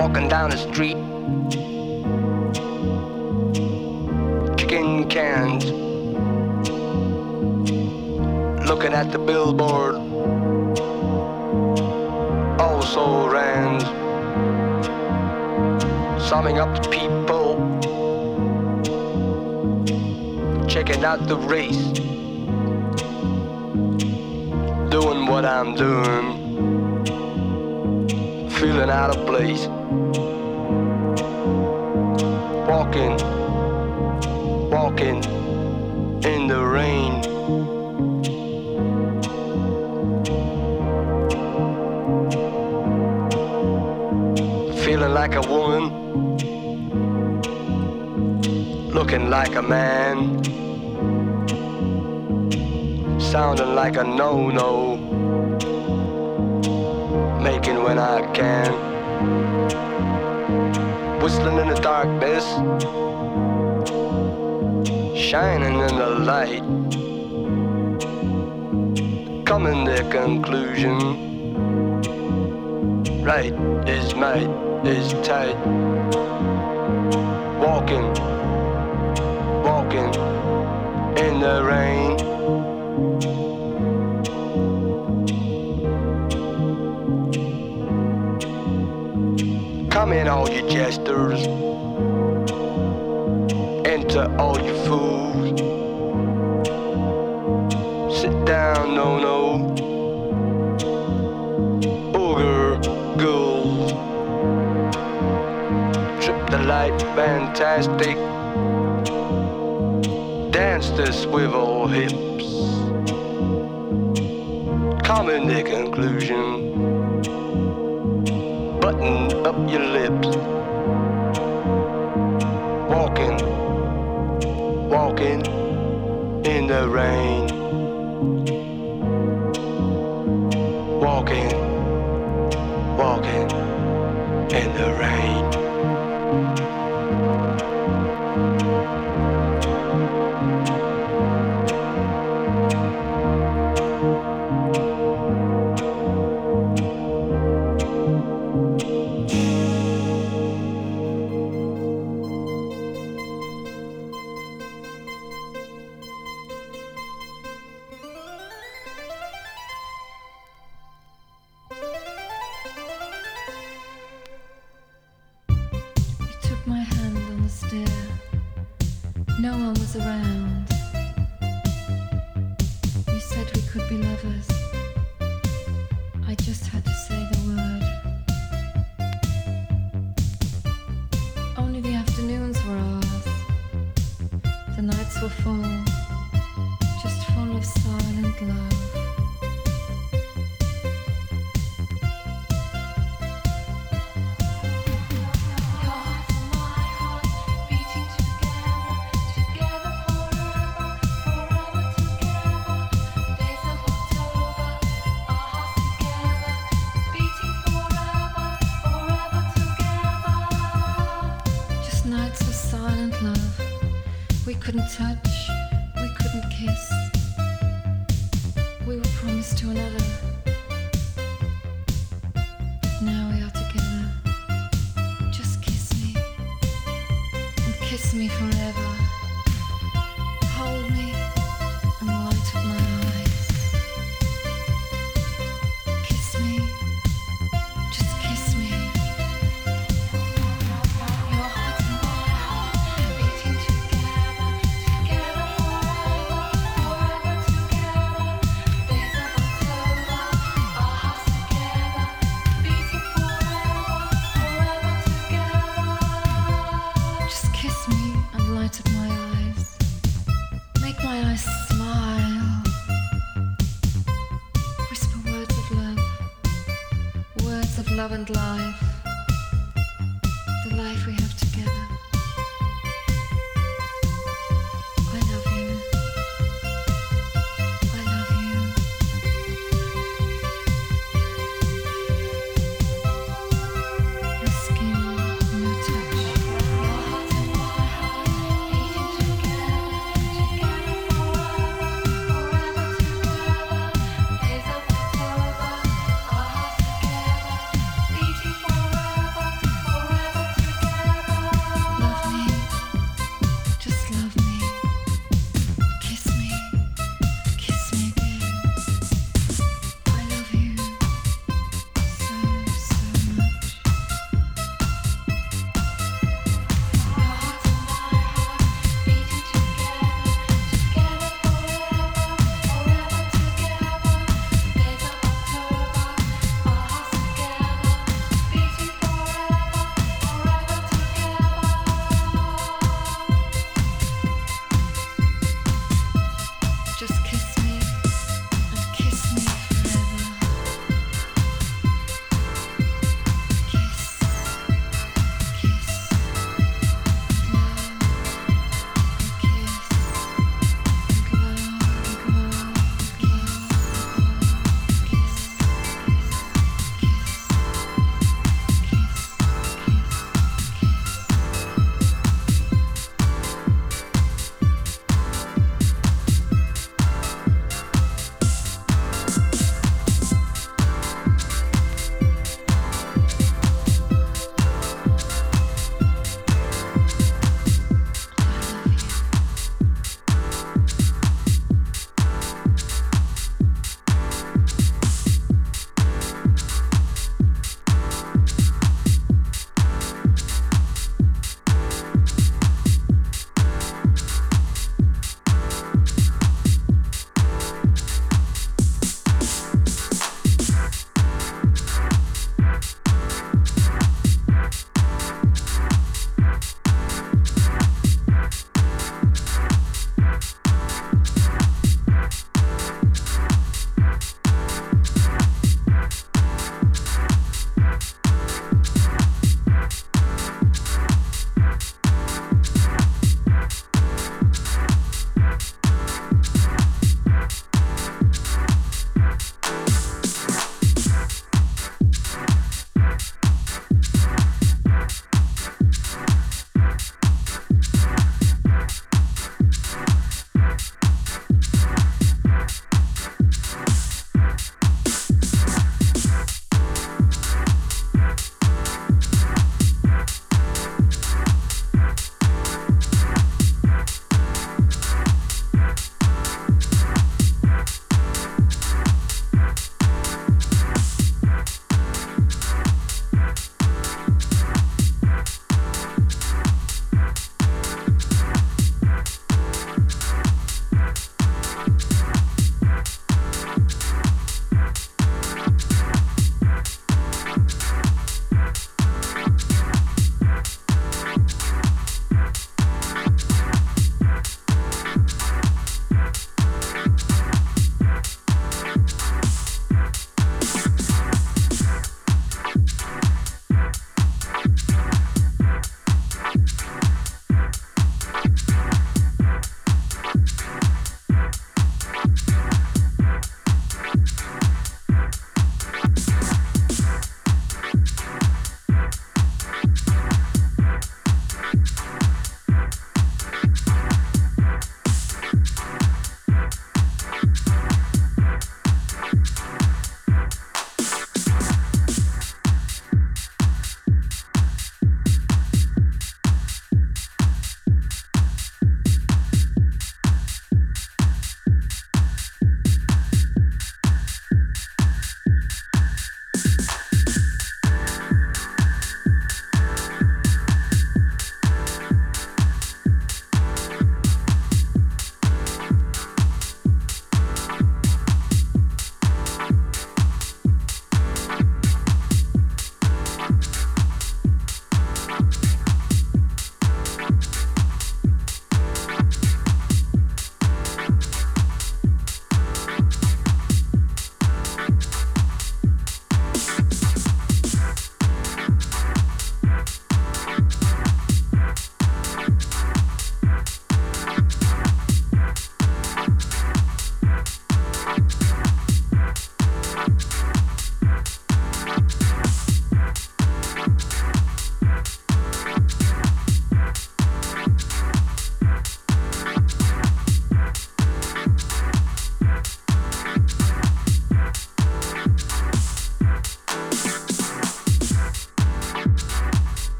walking down the street. Chicken cans. Looking at the billboard. Also ran. Summing up the people. Checking out the race. Doing what I'm doing feeling out of place. Walking, walking in the rain. Feeling like a woman, looking like a man, sounding like a no-no making when I can. Whistling in the darkness, shining in the light. Coming to conclusion. Right is might is tight. Walking, walking jesters. Enter, all you fools. Sit down, no, no. Ogre, ghouls. Trip the light, fantastic. Dance the swivel hips. Come in the conclusion in No one was around. You said we could be lovers. I just had to say the word. Only the afternoons were ours. The nights were full, just full of silent love. Life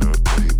not take